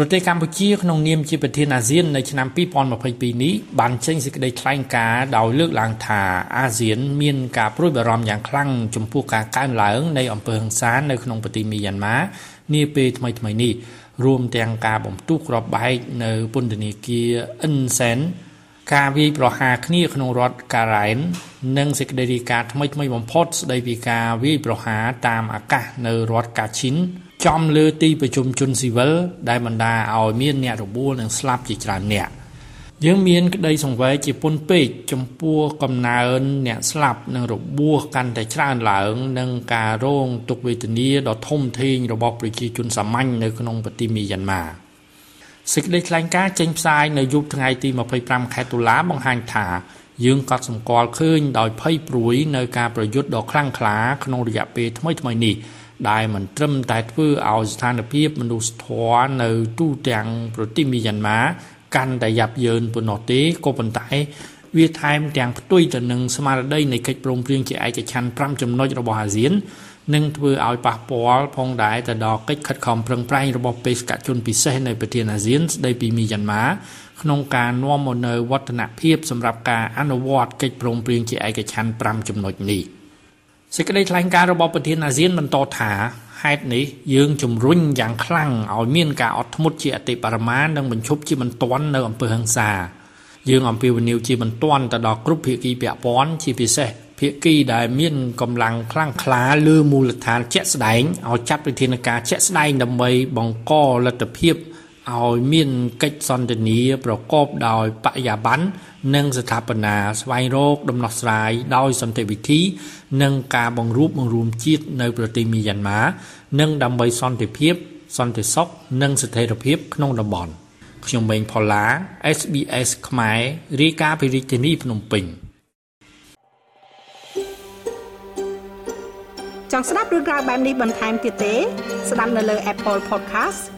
ប្រទេសកម្ពុជាក្នុងនាមជាប្រធានអាស៊ាននៅឆ្នាំ2022នេះបានចេញសេចក្តីថ្លែងការណ៍ដោយលើកឡើងថាអាស៊ានមានការព្រួយបារម្ភយ៉ាងខ្លាំងចំពោះការកើនឡើងនៃអំពើហិង្សានៅក្នុងប្រទេសមីយ៉ាន់ម៉ានាពេលថ្មីៗនេះរួមទាំងការបំទុះក្របបែកនៅពន្ធនាគារអិនសែនការវាយប្រហារគ្នាក្នុងរដ្ឋការ៉ែននិងសេចក្តីរាយការណ៍ថ្មីៗបំផុតស្តីពីការវាយប្រហារតាមអាកាសនៅរដ្ឋកាឈិន ចំលើទីប្រជុំជនស៊ីវិលដែលបណ្ដាឲ្យមានអ្នករបួសនិងស្លាប់ជាច្រើនអ្នកយើងមានក្តីសង្វេគជាពន់ពេកចំពោះកំណើនអ្នកស្លាប់និងរបួសកាន់តែច្រើនឡើងនិងការរងទុក្ខវេទនាដ៏ធំធេងរបស់ប្រជាជនសាមញ្ញនៅក្នុងប្រទេសមីយ៉ាន់ម៉ាសេចក្តីថ្លែងការណ៍ចេញផ្សាយនៅយប់ថ្ងៃទី25ខែតុលាបង្ហាញថាយើងកត់សម្គាល់ឃើញដោយភ័យព្រួយនៅការប្រយុទ្ធដ៏ខ្លាំងក្លាក្នុងរយៈពេលថ្មីៗនេះ ដែលមិនត្រឹមតែធ្វើឲ្យស្ថានភាពមនុស្សធម៌នៅទូទាំងប្រទេសមីយ៉ាន់ម៉ាកាន់តែយ៉ាប់យ៉ឺនប៉ុណ្ណោះទេក៏ប៉ុន្តែវាថែមទាំងផ្ទុយទៅនឹងស្មារតីនៃកិច្ចព្រមព្រៀងជាឯកច្ឆន្ទ5ចំណុចរបស់អាស៊ាននិងធ្វើឲ្យប៉ះពាល់ផងដែរទៅដល់កិច្ចខិតខំប្រឹងប្រែងរបស់បេសកជនពិសេសនៃប្រធានអាស៊ានស្ដីពីមីយ៉ាន់ម៉ាក្នុងការនាំមកនៅវឌ្ឍនភាពសម្រាប់ការអនុវត្តកិច្ចព្រមព្រៀងជាឯកច្ឆន្ទ5ចំណុចនេះ សេចក្តីថ្លែងការណ៍របស់ប្រធានអាស៊ានបន្តថាហេតុនេះយើងជំរុញយ៉ាងខ្លាំងឲ្យមានការអត់ធ្មត់ជាអតិបរមានិងបញ្ឈប់ជាបន្ទាន់នៅអំពើហិង្សាយើងអំពាវនាវជាបន្ទាន់ទៅដល់គ្រប់ភាគីពាក់ព័ន្ធជាពិសេសភាគីដែលមានកម្លាំងខ្លាំងក្លាលើមូលដ្ឋានជាក់ស្ដែងឲ្យចាត់វិធានការជាក់ស្ដែងដើម្បីបង្កលទ្ធភាព ឲ្យមានកិច្ចសន្ទនាប្រកបដោយបរិយាបន្ននិងស្ថាបនាស្វែងរកដំណោះស្រាយដោយសន្តិវិធី និងការបង្រួបបង្រួមជាតិនៅប្រទេសមីយ៉ាន់ម៉ានិងដើម្បីសន្តិភាព សន្តិសុខនិងស្ថិរភាពក្នុងតំបន់ខ្ញុំម៉េងផល្លា SBS ខ្មែររាយការណ៍ពីរាជធានីភ្នំពេញចង់ស្ដាប់រឿងក្រៅបែបនេះបន្ថែមទៀតទេ ស្ដាប់នៅលើ Apple Podcast